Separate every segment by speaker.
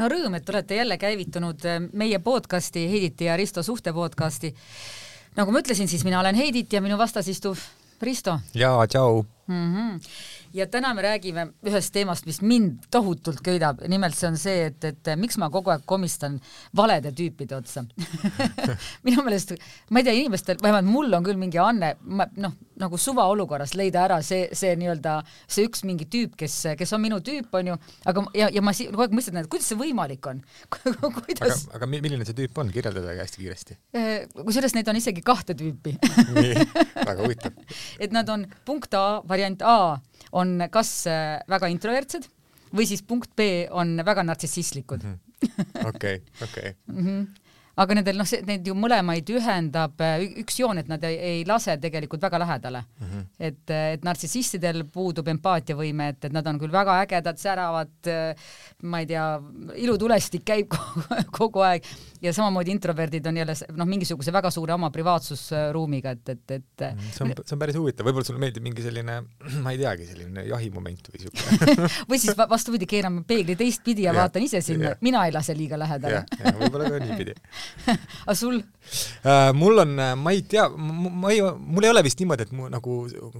Speaker 1: no rõõm, et olete jälle käivitunud äh, meie podcasti, Heiditi ja Risto suhte podcasti. nagu ma ütlesin, siis mina olen Heidit ja minu vastas istuv Risto.
Speaker 2: jaa, tšau
Speaker 1: mm. -hmm. Ja täna me räägime ühest teemast, mis mind tohutult köidab, nimelt see on see, et, et miks ma kogu aeg komistan valede tüüpide otsa. Minu meelest, ma ei tea, inimestel, vähemalt mul on küll mingi anne, ma noh, nagu suvaolukorras leida ära see, see nii-öelda see üks mingi tüüp, kes, kes on minu tüüp, onju, aga ja, ja ma kogu aeg mõtlen, et kuidas see võimalik on?
Speaker 2: Kuidas aga, aga milline see tüüp on, kirjeldada hästi kiiresti.
Speaker 1: Äh, kusjuures neid on isegi kahte tüüpi.
Speaker 2: Nii, väga huvitav.
Speaker 1: Et nad on punkt A variant variant A on kas äh, väga introvertsed või siis punkt B on väga nartsissistlikud.
Speaker 2: Mhm. okei, okei.
Speaker 1: Aga nendel noh, neid ju mõlemaid ühendab äh, üks joon, et nad ei, ei lase tegelikult väga lähedale mm. -hmm. et, äh, et nartsissistidel puudub empaatiavõime, et, et nad on küll väga ägedad, säravad, äh, ma ei tea, ilutulestik käib kogu, kogu aeg ja samamoodi introverdid on jälle noh, mingisuguse väga suure oma privaatsusruumiga, et, et, et
Speaker 2: mhm, see on, see on päris huvitav, võib-olla sulle meeldib mingi selline, ma ei teagi, selline jahimoment või siuke
Speaker 1: või siis vastupidi, keerame peegli teistpidi ja, ja vaatan ise sinna, mina ei lase liiga lähedale.
Speaker 2: võib-olla ka niipidi
Speaker 1: aga sul
Speaker 2: äh,? mul on, äh, ma ei tea, ma ei, mul ei ole vist niimoodi, et mu nagu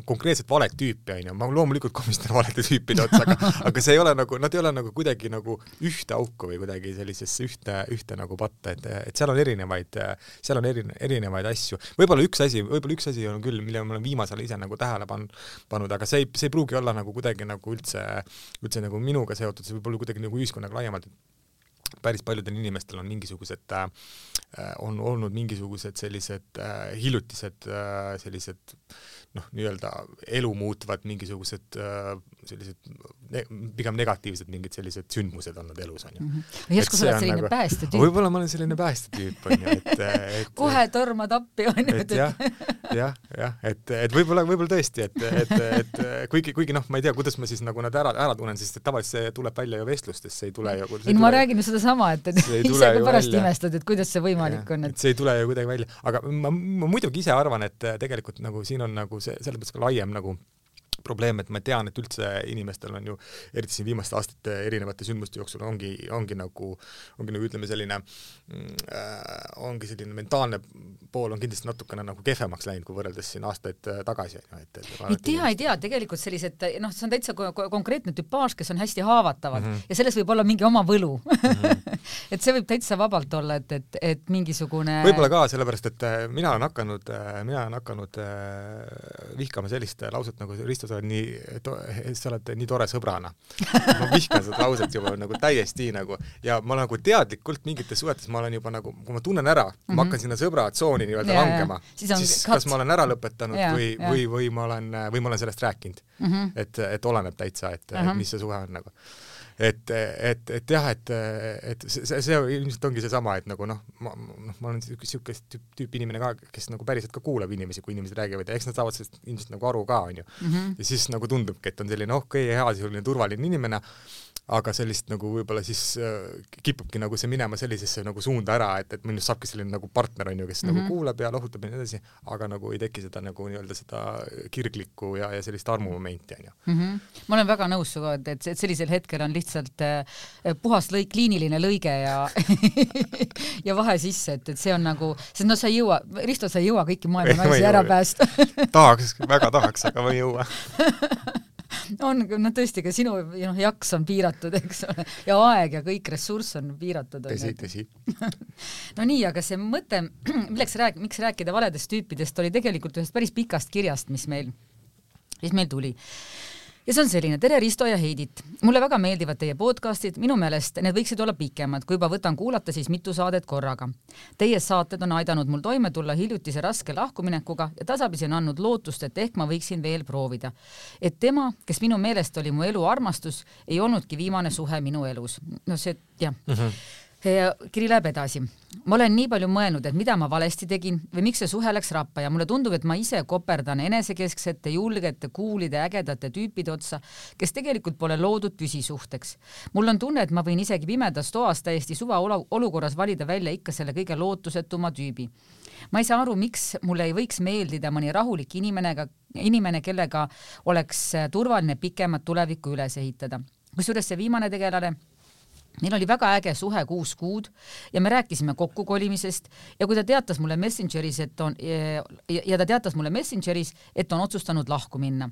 Speaker 2: konkreetselt valet tüüpi onju, ma loomulikult komistan valede tüüpide otsa, aga aga see ei ole nagu, nad ei ole nagu kuidagi nagu ühte auku või kuidagi sellisesse ühte, ühte nagu patta, et, et seal on erinevaid, seal on erine, erinevaid asju. võib-olla üks asi, võib-olla üks asi on küll, mille ma olen viimasel ise nagu tähele pannud, pannud, aga see ei, see ei pruugi olla nagu kuidagi nagu üldse, üldse nagu minuga seotud, see võib olla kuidagi nagu ühiskonnaga laiemalt, päris paljudel inimestel on mingisugused äh,, on olnud mingisugused sellised äh, hiljutised äh, sellised noh, nii-öelda elu muutvad mingisugused sellised ne pigem negatiivsed mingid sellised sündmused olnud elus onju mm.
Speaker 1: -hmm. järsku sa oled selline nagu, päästetüüp.
Speaker 2: võib-olla ma olen selline päästetüüp onju, et, et
Speaker 1: kohe tormad appi onju.
Speaker 2: jah, jah, jah, et, et võib-olla, võib-olla tõesti, et, et, et kuigi, kuigi noh, ma ei tea, kuidas ma siis nagu nad ära, ära tunnen, sest et tavaliselt see tuleb välja ju vestlustest, see ei tule ju.
Speaker 1: ei no ma räägin ju sedasama, et, et ise ka pärast imestad, et kuidas see võimalik ja, on,
Speaker 2: et see ei tule ju kuidagi välja, aga ma, ma muidugi ise arvan, et tegelikult nagu siin on nagu see, selles mõttes ka laiem nagu probleem, et ma tean, et üldse inimestel on ju, eriti siin viimaste aastate erinevate sündmuste jooksul ongi, ongi nagu, ongi nagu ütleme, selline mm, äh,, ongi selline mentaalne pool on kindlasti natukene nagu kehvemaks läinud, kui võrreldes siin aastaid äh, tagasi, on ju, et,
Speaker 1: et ei tea, ei tea, tegelikult sellised noh, see on täitsa konkreetne tüpaaž, kes on hästi haavatavad mm -hmm. ja selles võib olla mingi oma võlu mm. -hmm. et see võib täitsa vabalt olla, et, et, et mingisugune
Speaker 2: võib-olla ka, sellepärast et äh, mina olen hakanud, mina olen hakanud vihkama sellist lauset nagu Risto sa oled nii, sa oled nii tore sõbrana. ma vihkan seda lauset juba nagu täiesti nagu ja ma nagu teadlikult mingites suhetes ma olen juba nagu, kui ma tunnen ära mm, -hmm. ma hakkan sinna sõbratsooni nii-öelda langema, siis, siis kas ma olen ära lõpetanud ja, või, või, või ma olen, või ma olen sellest rääkinud mm. -hmm. et, et oleneb täitsa, et uh -huh. mis see suhe on nagu et, et, et jah, et, et see, see ilmselt ongi seesama, et nagu noh, ma, noh, ma olen niisugust tüüp, tüüpi inimene ka, kes nagu päriselt ka kuulab inimesi, kui inimesed räägivad ja eks nad saavad sellest ilmselt nagu aru ka, onju. Mhm. ja siis nagu tundubki, et on selline okei okay,, hea, selline turvaline inimene, aga sellist nagu võib-olla siis äh, kipubki nagu see minema sellisesse nagu suunda ära, et, et minust saabki selline nagu partner on ju, kes mm -hmm. nagu mhm. kuulab ja lohutab ja nii edasi, aga nagu ei teki seda nagu nii-öelda seda kirglikku ja, ja sellist armumomenti on ju
Speaker 1: mm. -hmm. ma olen väga nõus sinuga, et, et, sellisel hetkel on lihtsalt äh, puhas lõik, kliiniline lõige ja ja vahe sisse, et, et see on nagu, sest no sa ei jõua, Risto, sa ei jõua kõiki maailma naisi ära päästa
Speaker 2: tahaks, väga tahaks, aga ma ei jõua
Speaker 1: on, no tõesti, ka sinu noh, jaks on piiratud, eks ole, ja aeg ja kõik ressurss on piiratud.
Speaker 2: tõsi, tõsi
Speaker 1: no nii, aga see mõte, milleks rääk-, miks rääkida valedest tüüpidest, oli tegelikult ühest päris pikast kirjast, mis meil, mis meil tuli ja see on selline, tere Risto ja Heidit. mulle väga meeldivad teie podcastid, minu meelest need võiksid olla pikemad, kui juba võtan kuulata, siis mitu saadet korraga. Teie saated on aidanud mul toime tulla hiljutise raske lahkuminekuga ja tasapisi on andnud lootust, et ehk ma võiksin veel proovida. et tema, kes minu meelest oli mu elu armastus, ei olnudki viimane suhe minu elus. no see, jah mm. -hmm kiri läheb edasi. ma olen nii palju mõelnud, et mida ma valesti tegin või miks see suhe läks rappa ja mulle tundub, et ma ise koperdan enesekesksete, julgete, kuulide, ägedate tüüpide otsa, kes tegelikult pole loodud püsisuhteks. mul on tunne, et ma võin isegi pimedas toas täiesti suva olukorras valida välja ikka selle kõige lootusetuma tüübi. ma ei saa aru, miks mulle ei võiks meeldida mõni rahulik inimene, inimene, kellega oleks turvaline pikemat tulevikku üles ehitada. kusjuures see viimane tegelane meil oli väga äge suhe kuus kuud ja me rääkisime kokkukolimisest ja kui ta teatas mulle Messengeris, et on ja ta teatas mulle Messengeris, et on otsustanud lahku minna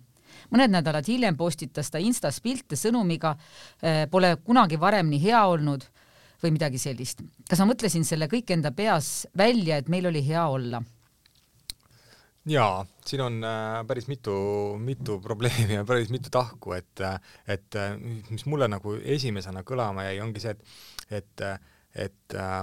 Speaker 1: mõned nädalad hiljem postitas ta Instas pilte sõnumiga Pole kunagi varem nii hea olnud või midagi sellist. kas ma mõtlesin selle kõik enda peas välja, et meil oli hea olla?
Speaker 2: Jaa, siin on äh, päris mitu, mitu probleemi ja päris mitu tahku, et, et mis mulle nagu esimesena kõlama jäi, ongi see, et, et, et äh,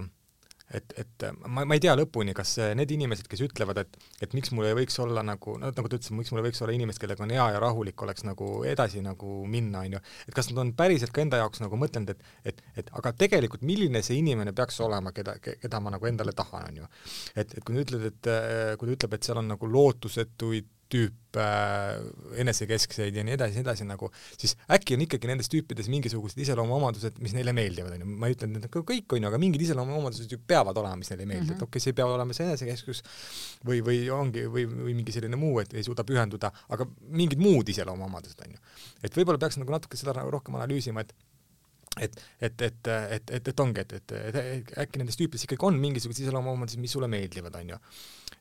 Speaker 2: et, et ma, ma ei tea lõpuni, kas need inimesed, kes ütlevad, et, et miks mul ei võiks olla nagu, no nagu ta ütles, miks mul ei võiks olla inimest, kellega on hea ja rahulik oleks nagu edasi nagu minna, onju, et kas nad on päriselt ka enda jaoks nagu mõtelnud, et, et, et aga tegelikult milline see inimene peaks olema, keda, keda ma nagu endale tahan, onju. et, et kui ta ütled, et kui ta ütleb, et seal on nagu lootusetuid tüüpe äh,, enesekeskseid ja nii edasi, nii edasi nagu, siis äkki on ikkagi nendes tüüpides mingisugused iseloomuomadused, mis neile meeldivad, onju. ma ei ütle, et need kõik onju, aga mingid iseloomuomadused ju peavad olema, mis neile ei meeldi mm, -hmm. et okei okay,, see ei pea olema see enesekeskus või, või ongi, või, või mingi selline muu, et ei suuda pühenduda, aga mingid muud iseloomuomadused onju. et võib-olla peaks nagu natuke seda rohkem analüüsima, et et, et, et, et, et, et ongi, et, et, et äkki nendes tüüpides ikkagi on mingisugused iseloomuomadused, mis sulle meeldivad, onju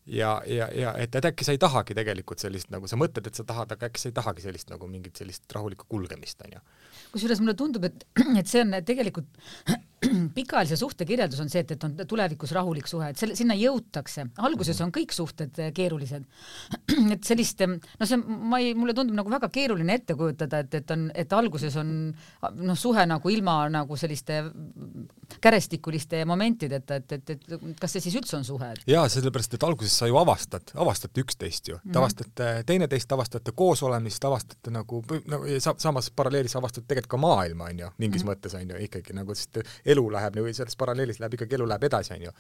Speaker 2: ja, ja, ja et, et äkki sa ei tahagi tegelikult sellist, nagu sa mõtled, et sa tahad, aga äkki sa ei tahagi sellist nagu mingit sellist rahulikku kulgemist, onju.
Speaker 1: kusjuures mulle tundub, et, et see on tegelikult pikaajalise suhte kirjeldus on see, et, et on tulevikus rahulik suhe, et selle, sinna jõutakse. alguses on kõik suhted eh, keerulised. et sellist, eh, no see, ma ei, mulle tundub nagu väga keeruline ette kujutada, et, et on, et alguses on noh, suhe nagu ilma nagu selliste kärestikuliste momentideta, et, et, et, et kas see siis üldse on suhe?
Speaker 2: jaa, sellepärast, et alguses sa ju avastad, avastate üksteist ju mm, -hmm. te avastate teineteist, avastate koosolemist, avastate nagu, nagu sa, samas paralleelis avastate tegelikult ka maailma, on ju, mingis mm -hmm. mõttes on ju ikkagi nagu, sest elu läheb nagu selles paralleelis läheb ikkagi, elu läheb edasi, on ju.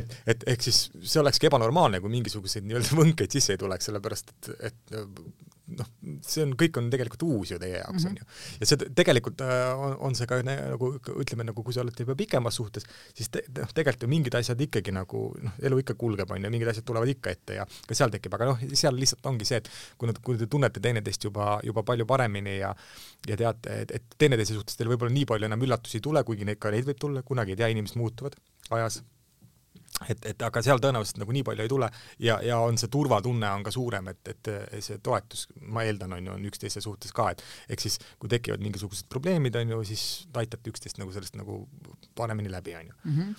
Speaker 2: et, et ehk siis see olekski ebanormaalne, kui mingisuguseid nii-öelda võnkeid sisse ei tuleks, sellepärast et, et noh, see on, kõik on tegelikult uus ju teie jaoks, on ju. ja see tegelikult äh, on, on see ka nagu ütleme, nagu kui sa oled juba pikemas suhtes, siis te, noh, tegelikult ju mingid asjad ikkagi nagu noh, elu ikka kulgeb, on ju, mingid asjad tulevad ikka ette ja ka seal tekib, aga noh, seal lihtsalt ongi see, et kui nad, kui te tunnete teineteist juba, juba palju paremini ja ja teate, et, et teineteise suhtes teil võib-olla nii palju enam üllatusi ei tule, kuigi neid ka neid võib tulla, kunagi ei tea, inimesed muutuvad ajas et, et aga seal tõenäoliselt nagu nii palju ei tule ja, ja on see turvatunne on ka suurem, et, et see toetus, ma eeldan, on ju, on üksteise suhtes ka, et ehk siis kui tekivad mingisugused probleemid, on ju, siis aitate üksteist nagu sellest nagu paremini läbi, on ju.
Speaker 1: Mhm.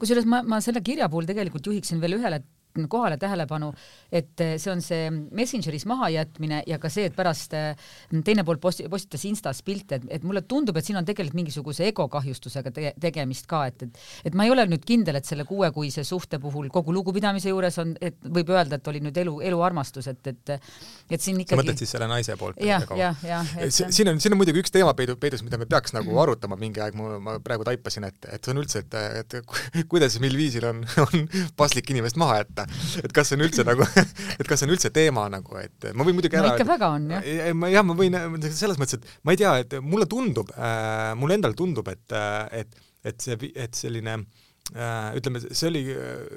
Speaker 1: kusjuures ma, ma selle kirja puhul tegelikult juhiksin veel ühele kohale tähelepanu, et eh, see on see Messengeris mahajätmine ja ka see, et pärast eh, teine pool posti-, postitas Instas pilte, et, et mulle tundub, et siin on tegelikult mingisuguse egokahjustusega te tegemist ka, et, et et ma ei ole nüüd kindel, et selle kuuekuise suhte puhul kogu lugupidamise juures on, et võib öelda, et oli nüüd elu, eluarmastus, et, et et siin ikkagi
Speaker 2: sa mõtled siis selle naise poolt?
Speaker 1: jah, jah, jah.
Speaker 2: siin on, siin on muidugi üks teema peidu, peidus, mida me peaks nagu arutama mingi aeg, ma, ma praegu taipasin, et, et see on üldse, et, et kuidas, mil viisil on, on paslik inimest maha jätta et kas see on üldse nagu, et kas see on üldse teema nagu, et ma võin muidugi
Speaker 1: ära no ikka väga on, jah.
Speaker 2: ma jah, ma võin selles mõttes, et ma ei tea, et mulle tundub äh,, mulle endale tundub, et, et, et see, et selline äh, Äh, ütleme, see oli,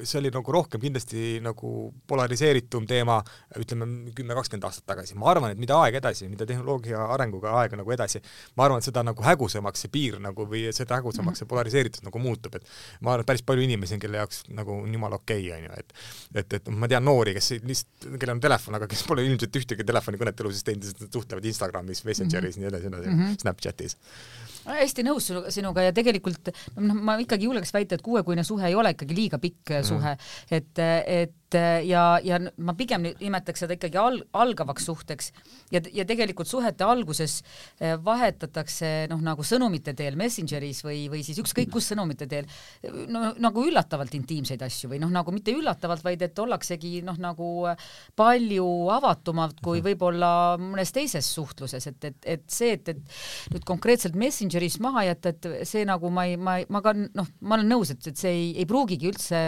Speaker 2: see oli nagu rohkem kindlasti nagu polariseeritum teema, ütleme kümme, kakskümmend aastat tagasi. ma arvan, et mida aeg edasi, mida tehnoloogia arenguga aeg nagu edasi, ma arvan, et seda nagu hägusamaks see piir nagu või seda hägusamaks see polariseeritus nagu muutub, et ma arvan, et päris palju inimesi on, kelle jaoks nagu on jumala okei okay,, onju, et et, et ma tean noori, kes lihtsalt, kellel on telefon, aga kes pole ilmselt ühtegi telefonikõnet elus teinud, sest nad suhtlevad Instagramis, Messengeris mm, -hmm. nii edasi, nii edasi -hmm. Snapchatis
Speaker 1: hästi nõus sinuga ja tegelikult noh, ma ikkagi julgeks väita, et kuuekuine suhe ei ole ikkagi liiga pikk mm. suhe, et, et ja, ja ma pigem nimetaks seda ikkagi al-, algavaks suhteks. Ja, ja tegelikult suhete alguses eh, vahetatakse noh, nagu sõnumite teel Messengeris või, või siis ükskõik kus sõnumite teel no nagu üllatavalt intiimseid asju või noh, nagu mitte üllatavalt, vaid et ollaksegi noh, nagu palju avatumalt kui mhm. võib-olla mõnes teises suhtluses, et, et, et see, et, et nüüd konkreetselt Messengeris maha jätta, et see nagu ma ei, ma ei, ma ka noh, ma olen nõus, et, et see ei, ei pruugigi üldse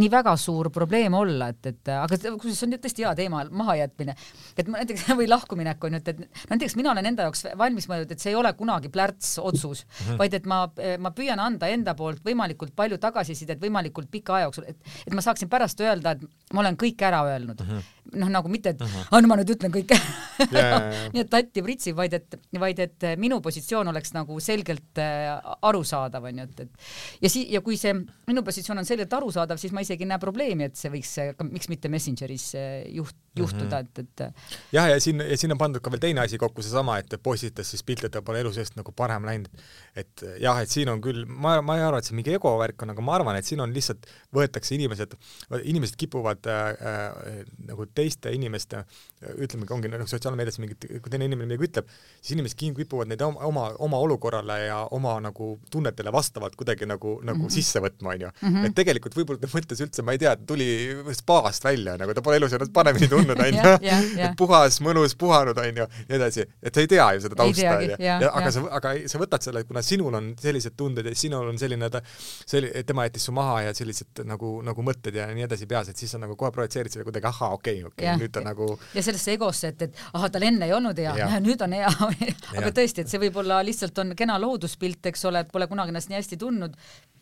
Speaker 1: nii väga suur probleem olla, olla, et, et aga kusjuures see on tõesti hea teema, mahajätmine. et ma näiteks või lahkuminek on ju, et, et näiteks mina olen enda jaoks valmis mõelnud, et see ei ole kunagi plärts otsus mm, -hmm. vaid et ma, ma püüan anda enda poolt võimalikult palju tagasisidet võimalikult pika aja jooksul, et, et ma saaksin pärast öelda, et ma olen kõik ära öelnud mm. -hmm noh, nagu mitte, et uh -huh. ah, no ma nüüd ütlen kõike yeah. nii et tatti pritsib, vaid et, vaid et minu positsioon oleks nagu selgelt äh, arusaadav, onju, et, et ja si-, ja kui see minu positsioon on selgelt arusaadav, siis ma isegi ei näe probleemi, et see võiks, miks mitte Messengeris äh, juht, juhtuda, et, et
Speaker 2: jah, ja siin, ja siin on pandud ka veel teine asi kokku, seesama, et postitas siis pilte, et ta pole elu seest nagu parem läinud. et jah, et siin on küll, ma, ma ei arva, et see mingi ego värk on, aga ma arvan, et siin on lihtsalt, võetakse inimesed, inimesed kipuvad äh, äh, nagu teiste inimeste, ütlemegi, ongi nagu sotsiaalmeedias mingit, kui teine inimene midagi ütleb, siis inimesed kipuvad neid oma, oma, oma olukorrale ja oma nagu tunnetele vastavalt kuidagi nagu, nagu mm -hmm. sisse võtma, onju. Mhm. et tegelikult võib-olla ta mõtles üldse, ma ei tea, tuli spaast välja, nagu ta pole elus ennast paremini tundnud tundnud, onju. et puhas, mõnus, puhanud, onju, nii edasi. et sa ei tea ju seda tausta, onju. aga sa, aga sa võtad selle, kuna sinul on sellised tunded ja sinul on selline, selline, tema jättis su maha ja sellised nagu, nagu mõtted ja nii edasi peas, et siis sa nagu kohe projitseerid selle kuidagi, ahhaa, okei okay,, okei okay,, nüüd ta nagu
Speaker 1: ja sellesse egosse, et, et ahah, tal enne ei olnud hea, nüüd on hea. Aga tõesti, et see võib olla lihtsalt on kena looduspilt, eks ole, et pole kunagi ennast nii hästi tundnud,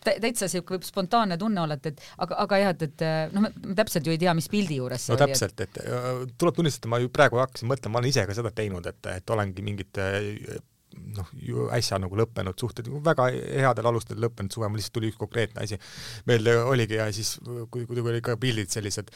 Speaker 1: täitsa siuke võib spontaanne tunne olla, et, aga, aga jah, et, et noh, me täpselt ju ei tea, mis pildi juures
Speaker 2: see no, oli. no täpselt, et tuleb tunnistada, ma ju praegu hakkasin mõtlema, ma olen ise ka seda teinud, et, et olengi mingite noh, äsja nagu lõppenud suhted, väga headel alustel lõppenud suve, mul lihtsalt tuli üks konkreetne asi meelde oligi ja siis kui, kui olid ka pildid sellised,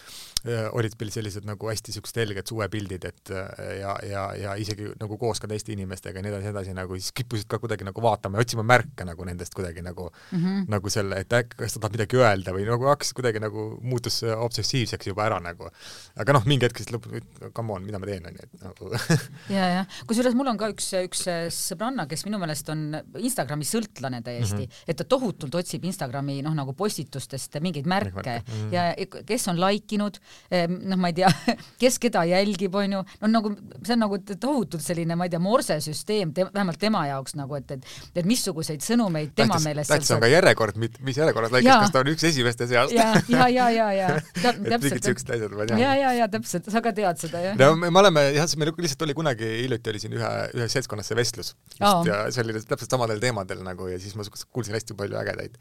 Speaker 2: äh, olid pildid sellised nagu hästi siuksed helged suvepildid, et äh, ja, ja, ja isegi nagu koos ka teiste inimestega ja nii edasi, edasi nagu siis kippusid ka kuidagi nagu vaatama ja otsima märke nagu nendest kuidagi nagu mm, -hmm. nagu selle, et äkki, kas ta tahab midagi öelda või nagu hakkas kuidagi nagu, muutus obsessiivseks juba ära nagu. aga noh, mingi hetk siis lõpuks, come on, mida ma teen, onju, et nagu
Speaker 1: ja, ja kusjuures mul on ka üks, üks sõbranna, kes minu meelest on Instagrami sõltlane täiesti mm, -hmm. et ta tohutult otsib Instagrami noh, nagu postitustest mingeid märke mm -hmm. ja kes on like inud, noh, ma ei tea, kes keda jälgib, onju, no nagu see on nagu tohutult selline, ma ei tea, morsesüsteem te, vähemalt tema jaoks nagu, et, et, et missuguseid sõnumeid tema tähtis, meelest
Speaker 2: tähtis on ka järjekord, mis järjekorras like'is, kas ta on üks esimeste seast?
Speaker 1: ja, ja, ja, ja, ja
Speaker 2: et mingid siuksed asjad ma
Speaker 1: tean. ja, ja, ja täpselt, sa ka tead seda, jah?
Speaker 2: no me oleme jah, meil lihtsalt oli kunagi hiljuti oli siin ühe, ühes seltskonnas see vestlus oh. ja see oli täpselt samadel teemadel nagu ja siis ma kuulsin hästi palju ägedaid,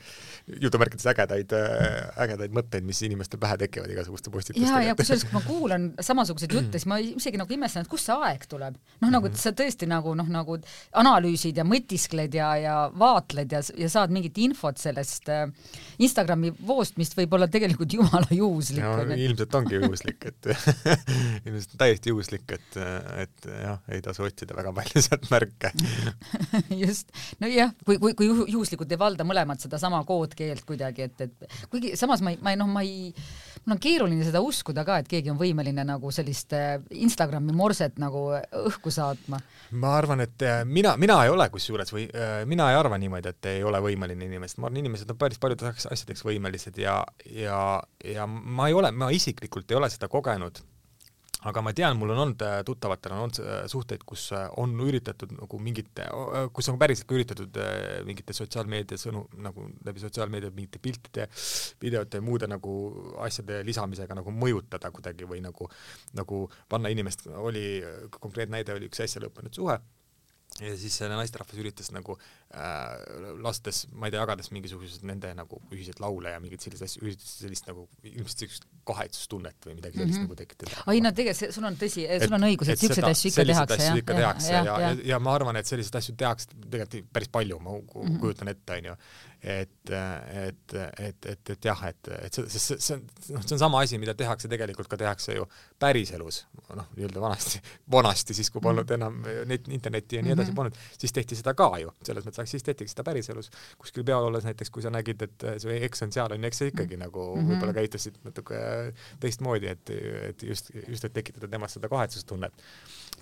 Speaker 2: jutumärkides ägedaid, äh, ägedaid mõtteid, mis inimestel pähe tekivad igasuguste postitustega.
Speaker 1: ja, ja kusjuures, kui ma kuulan samasuguseid jutte, siis ma isegi nagu imestan, et kust see aeg tuleb. noh, nagu et sa tõesti nagu noh, nagu analüüsid ja mõtiskled ja, ja vaatled ja, ja saad mingit infot sellest äh, Instagrami voost, mis võib olla tegelikult jumala juhuslik
Speaker 2: no,. ilmselt ongi juhuslik, et ilmselt täiesti juhuslik, et, et jah, ei tasu otsida väga palju sealt märke
Speaker 1: just, nojah, kui, kui, kui juhuslikult ei valda mõlemad sedasama koodkeelt kuidagi, et, et kuigi samas ma ei, ma ei noh, ma ei, mul on keeruline seda uskuda ka, et keegi on võimeline nagu sellist äh, Instagrami morset nagu õhku saatma.
Speaker 2: ma arvan, et äh, mina, mina ei ole kusjuures või äh, mina ei arva niimoodi, et ei ole võimeline inimesed, ma arvan, inimesed on päris paljudeks asjadeks võimelised ja, ja, ja ma ei ole, ma isiklikult ei ole seda kogenud aga ma tean, mul on olnud, äh, tuttavatel on olnud äh, suhteid, kus äh, on üritatud nagu mingite, kus on päriselt ka üritatud mingite sotsiaalmeedia sõnu, nagu läbi sotsiaalmeedia mingite piltide, videote ja muude nagu asjade lisamisega nagu mõjutada kuidagi või nagu, nagu panna inimest, oli, konkreetne näide oli üks äsja lõppenud suhe, ja siis see naisterahvas üritas nagu äh, lastes, ma ei tea, jagades mingisuguseid nende nagu ühiseid laule ja mingeid selliseid asju, üritas sellist nagu ilmselt sellist kahetsustunnet või midagi sellist mm -hmm. nagu tekitada.
Speaker 1: ai no tegelikult sul on tõsi, sul on õigus, et siukseid asju ikka tehakse,
Speaker 2: jah. ikka tehakse ja, ja, ja, ja, ja ma arvan, et selliseid asju tehakse tegelikult päris palju, ma mhm. kujutan ette, onju et, et, et, et, et jah, et, et see, see, see on, noh, see on sama asi, mida tehakse tegelikult ka tehakse ju päriselus, noh, nii-öelda vanasti, vanasti siis, kui polnud mhm. enam neid internetti ja nii edasi -hmm. polnud, siis tehti seda ka ju, selles mõttes, siis tehtigi seda päriselus. kuskil peol olles näiteks, kui sa nägid, et see eks on seal, on ju, eks sa ikkagi mm -hmm. nagu mhm. võib-olla käitusid natuke teistmoodi, et, et just, just, et tekitada temas seda kahetsustunnet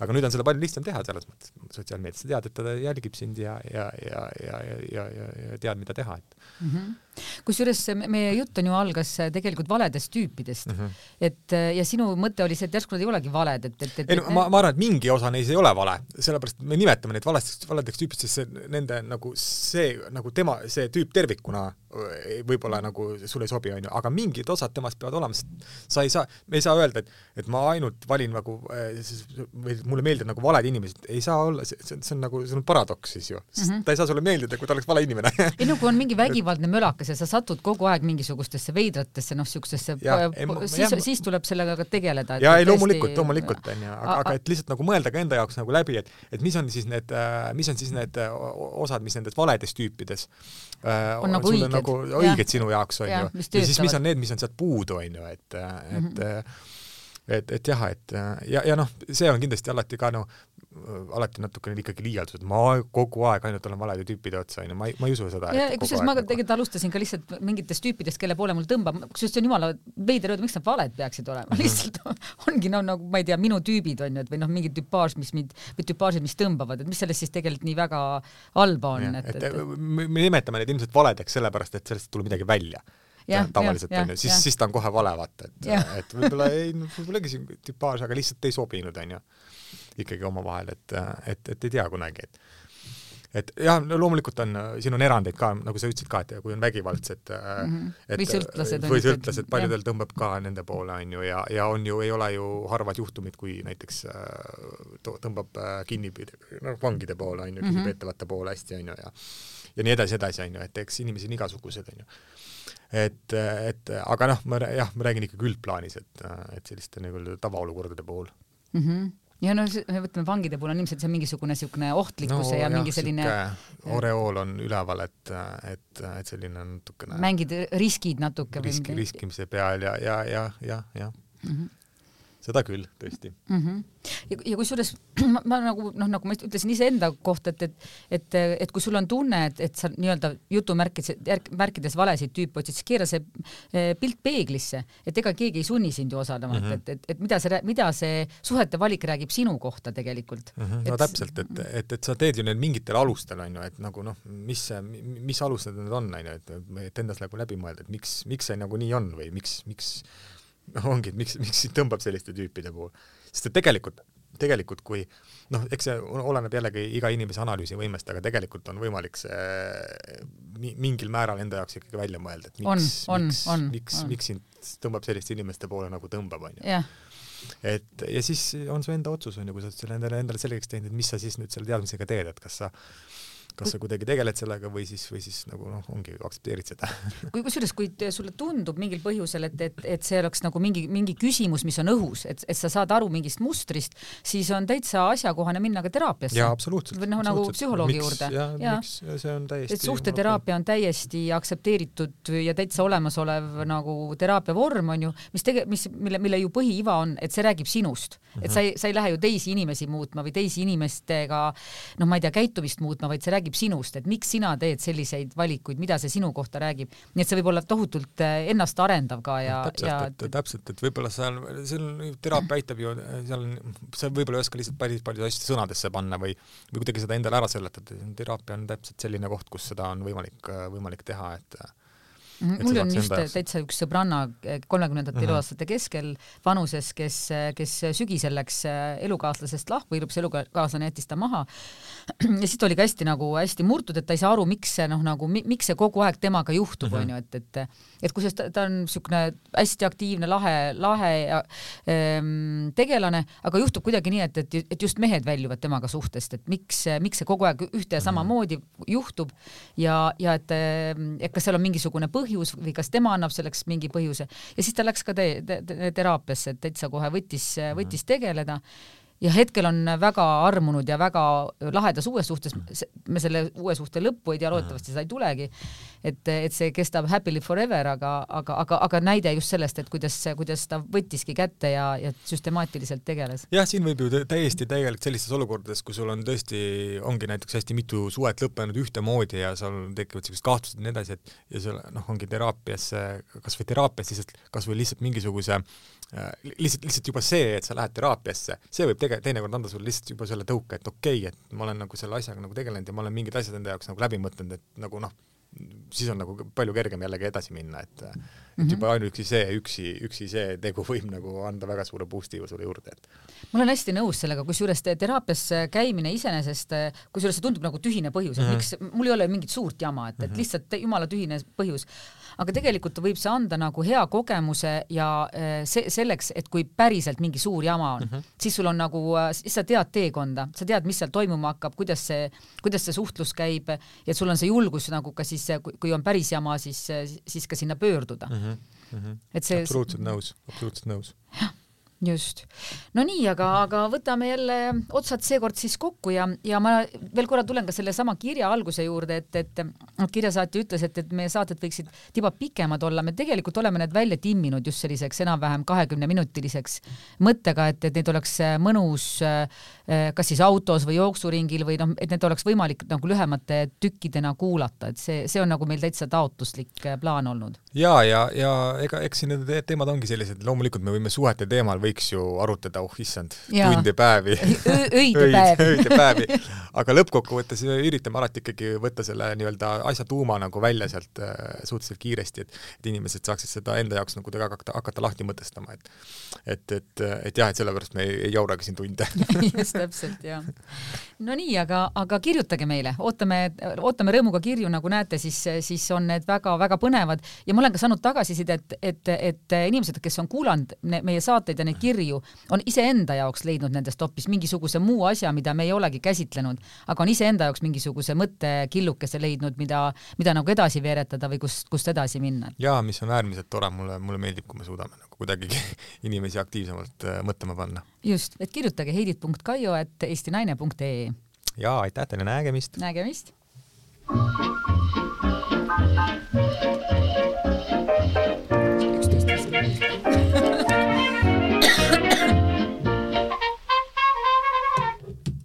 Speaker 2: aga nüüd on seda palju lihtsam teha selles mõttes sotsiaalmeedias, sa tead, et ta jälgib sind ja, ja, ja, ja, ja, ja, ja, ja tead, mida teha, et mm
Speaker 1: -hmm. kusjuures meie jutt on ju algas tegelikult valedest tüüpidest mm, -hmm. et ja sinu mõte oli see, et järsku nad ei olegi valed, et, et, et
Speaker 2: ei no ma, ma arvan, et mingi osa neis ei ole vale, sellepärast me nimetame neid valesteks, valedeks tüüpidest, sest see nende nagu see, nagu tema, see tüüp tervikuna võib-olla nagu sulle ei sobi, onju, aga mingid osad temast peavad olema, sest sa ei saa, me ei saa öelda, et, et ma ainult valin nagu või mulle meeldivad nagu valed inimesed, ei saa olla, see, see on nagu, see on paradoks siis ju, sest mm -hmm. ta ei saa sulle meeldida, kui ta oleks vale inimene
Speaker 1: ei no kui on mingi vägivaldne mölakas ja sa satud kogu aeg mingisugustesse veidratesse, noh, siukestesse, siis, siis tuleb sellega ka tegeleda.
Speaker 2: ja ei, loomulikult, loomulikult onju, aga, aga et lihtsalt nagu mõelda ka enda jaoks nagu läbi, et, et mis on siis need, mis on siis need osad, mis nendes valedes tüüpides
Speaker 1: on, on nagu õiged
Speaker 2: nagu õiged sinu jaoks, on ju. ja siis mis on need, mis on sealt puudu, on ju, et, et mm -hmm. et, et jah, et ja, ja noh, see on kindlasti alati ka noh, alati natukene ikkagi liialdused, ma kogu aeg ainult olen valede tüüpide otsa, onju, ma ei, ma ei usu seda.
Speaker 1: kusjuures ma tegelikult alustasin ka lihtsalt mingitest tüüpidest, kelle poole mul tõmbab, kusjuures see on jumala veider öelda, miks nad valed peaksid olema. -hmm. lihtsalt ongi no nagu ma ei tea, minu tüübid onju, et või noh, mingi tüpaaž, mis mind või tüpaažid, mis tõmbavad, et mis sellest siis tegelikult nii väga halba on,
Speaker 2: et, et, et me nimetame neid ilmselt valedeks sellepärast, et sellest ei tule midagi välja. Ja, tavaliselt onju, siis, siis ta on kohe vale, vaata, et, et võib-olla ei, võib-olla siin tüpaaž, aga lihtsalt ei sobinud, onju ikkagi omavahel, et, et, et ei tea kunagi, et et jah, loomulikult on, siin on erandeid ka, nagu sa ütlesid ka, et kui on vägivaldsed mm,
Speaker 1: -hmm. et või sõltlased,
Speaker 2: või sõltlased, paljudel tõmbab ka nende poole, on ju, ja, ja on ju, ei ole ju harvad juhtumid, kui näiteks tõmbab kinni, noh, vangide poole, on ju, kinnipeetavate mhm. poole hästi, on ju, ja ja nii edasi, edasi, on ju, et eks inimesi on igasuguseid, on ju. et, et aga noh, ma jah, ma räägin ikkagi üldplaanis, et, et selliste nagu tavaolukordade puhul
Speaker 1: mm. -hmm ja no me võtame vangide puhul on ilmselt see mingisugune niisugune ohtlikkuse no, ja jah, mingi selline
Speaker 2: oreool on üleval, et, et, et selline natukene
Speaker 1: mängid riskid natuke
Speaker 2: riski, riskimise peal ja, ja, ja, ja, ja. Mm. -hmm seda küll, tõesti
Speaker 1: mm. -hmm. ja, ja kusjuures ma, ma nagu noh, nagu ma ütlesin iseenda kohta, et, et, et, et kui sul on tunne, et, et sa nii-öelda jutumärkides, märkides valesid tüüpe otsid, siis keera see eh, pilt peeglisse, et ega keegi ei sunni sind ju osalema mm, -hmm. et, et, et mida see, mida see suhete valik räägib sinu kohta tegelikult
Speaker 2: mm. -hmm. no et, täpselt, et, et, et sa teed ju need mingitel alustel, on ju, et nagu noh, mis mis alused need on, on ju, et, et endas nagu läbi mõelda, et miks, miks see nagu nii on või miks, miks ongi, et miks, miks sind tõmbab selliste tüüpide puhul. sest et tegelikult, tegelikult kui noh, eks see oleneb jällegi iga inimese analüüsivõimest, aga tegelikult on võimalik see mingil määral enda jaoks ikkagi välja mõelda, et miks, miks, miks, miks sind tõmbab selliste inimeste poole nagu tõmbab, onju et ja siis on su enda otsus on ju, kui sa oled selle endale, endale selgeks teinud, et mis sa siis nüüd selle teadmisega teed, et kas sa kas sa kuidagi tegeled sellega või siis, või siis nagu noh, ongi aktsepteerid seda
Speaker 1: kui kusjuures, kui sulle tundub mingil põhjusel, et, et, et see oleks nagu mingi, mingi küsimus, mis on õhus, et, et sa saad aru mingist mustrist, siis on täitsa asjakohane minna ka teraapiasse.
Speaker 2: jaa, absoluutselt.
Speaker 1: või noh, nagu psühholoogi miks, juurde.
Speaker 2: jaa ja., miks, see on täiesti
Speaker 1: et suhteteraapia on täiesti aktsepteeritud ja täitsa olemasolev nagu teraapia vorm on ju, mis tege-, mis, mille, mille ju põhiiva on, et see räägib sinust mm. -hmm. et sa ei, sa ei lähe ju teisi inimesi muutma või teisi inimestega noh, ma ei tea, käitumist muutma, vaid see räägib räägib sinust, et miks sina teed selliseid valikuid, mida see sinu kohta räägib. nii et see võib olla tohutult äh, ennast-arendav ka ja,
Speaker 2: täpselt, ja et, täpselt, et võib-olla seal, seal teraapia aitab ju, seal, sa võib-olla ei oska lihtsalt päris palju asju sõnadesse panna või, või kuidagi seda endale ära seletada, teraapia on täpselt selline koht, kus seda on võimalik, võimalik teha, et
Speaker 1: mul on just täitsa üks sõbranna eh, kolmekümnendate eluaastate keskel vanuses, kes, kes sügisel läks eh, elukaaslasest lahku, hiljuti see elukaaslane jättis ta maha. ja siis ta oli ka hästi nagu hästi murtud, et ta ei saa aru, miks see noh, nagu miks see kogu aeg temaga juhtub, mhm. onju, et, et et kusjuures ta, ta on niisugune hästi aktiivne, lahe, lahe ja, ähm, tegelane, aga juhtub kuidagi nii, et, et, et just mehed väljuvad temaga suhtest, et miks, miks see kogu aeg ühte ja samamoodi juhtub ja, ja et, et kas seal on mingisugune põhjus, põhjus või kas tema annab selleks mingi põhjuse. Ja siis ta läks ka te, te, te, teraapiasse, et täitsa kohe võttis, võttis tegeleda ja hetkel on väga armunud ja väga lahedas uues suhtes, me selle uue suhte lõppu ei tea, loodetavasti seda ei tulegi, et, et see kestab happily forever, aga, aga, aga, aga näide just sellest, et kuidas, kuidas ta võttiski kätte ja, ja süstemaatiliselt tegeles.
Speaker 2: jah, siin võib ju täiesti tegelikult sellistes olukordades, kui sul on tõesti, ongi näiteks hästi mitu suhet lõppenud ühtemoodi ja seal tekivad sellised kahtlused ja nii edasi, et ja seal noh, ongi teraapiasse, kas või teraapias lihtsalt, kas või lihtsalt mingisuguse Äh, lihtsalt, lihtsalt juba see, et sa lähed teraapiasse, see võib tege-, teinekord anda sulle lihtsalt juba selle tõuke, et okei okay,, et ma olen nagu selle asjaga nagu tegelenud ja ma olen mingid asjad enda jaoks nagu läbi mõtlenud, et nagu noh, siis on nagu palju kergem jällegi edasi minna, et et
Speaker 1: Mhm.
Speaker 2: juba ainuüksi see, üksi, üksi see tegu võib nagu anda väga suure boost'i sulle juurde, et
Speaker 1: ma olen hästi nõus sellega, kusjuures te- teraapias käimine iseenesest, kusjuures see tundub nagu tühine põhjus, et
Speaker 2: Mhm.
Speaker 1: miks, mul ei ole mingit suurt jama, et, et lihtsalt jumala tühine põhjus. Aga tegelikult võib see anda nagu hea kogemuse ja eh, see, selleks, et kui päriselt mingi suur jama on, siis sul on nagu, siis sa tead teekonda, sa tead, mis seal toimuma hakkab, kuidas see, kuidas see suhtlus käib ja sul on see julgus nagu ka siis, kui- kui on päris jama, siis, siis ka sinna pöörduda
Speaker 2: mm. -hmm. Mm -hmm.
Speaker 1: et see
Speaker 2: absoluutselt nõus, absoluutselt nõus.
Speaker 1: Just. no nii, aga, aga võtame jälle otsad seekord siis kokku ja, ja ma veel korra tulen ka sellesama kirja alguse juurde, et, et kirjasaatja ütles, et, et meie saated võiksid tiba pikemad olla, me tegelikult oleme need välja timminud just selliseks enam-vähem kahekümneminutiliseks mõttega, et, et neid oleks mõnus kas siis autos või jooksuringil või noh, et need oleks võimalik nagu lühemate tükkidena kuulata, et see, see on nagu meil täitsa taotluslik plaan olnud.
Speaker 2: ja, ja, ja ega eks siin need teemad ongi sellised, loomulikult me võime suhete teemal võiks ju arutada, oh issand, tundi päevi.
Speaker 1: Öide päevi.
Speaker 2: öide päevi, aga lõppkokkuvõttes üritame alati ikkagi võtta selle nii-öelda asja tuuma nagu välja sealt äh, suhteliselt kiiresti, et et inimesed saaksid seda enda jaoks nagu teda hakata, hakata lahti mõtestama, et et, et, et jah, et sellepärast me ei, ei jauragi siin tunde.
Speaker 1: Just täpselt jah. no nii, aga, aga kirjutage meile, ootame, ootame rõõmuga kirju, nagu näete, siis, siis on need väga-väga põnevad ja ma olen ka saanud tagasisidet, et, et, et inimesed, kes on kuulanud meie saateid ja neid kirju, on iseenda jaoks leidnud nendest hoopis mingisuguse muu asja, mida me ei olegi käsitlenud, aga on iseenda jaoks mingisuguse mõttekillukese leidnud, mida, mida nagu edasi veeretada või kust, kust edasi minna.
Speaker 2: jaa, mis on äärmiselt tore, mulle, mulle meeldib, kui me suudame nagu kuidagi inimesi aktiivsemalt äh, mõtlema panna.
Speaker 1: just, et kirjutage heidit.kaio et eestinaine.ee.
Speaker 2: jaa, aitäh teile, nägemist!
Speaker 1: nägemist!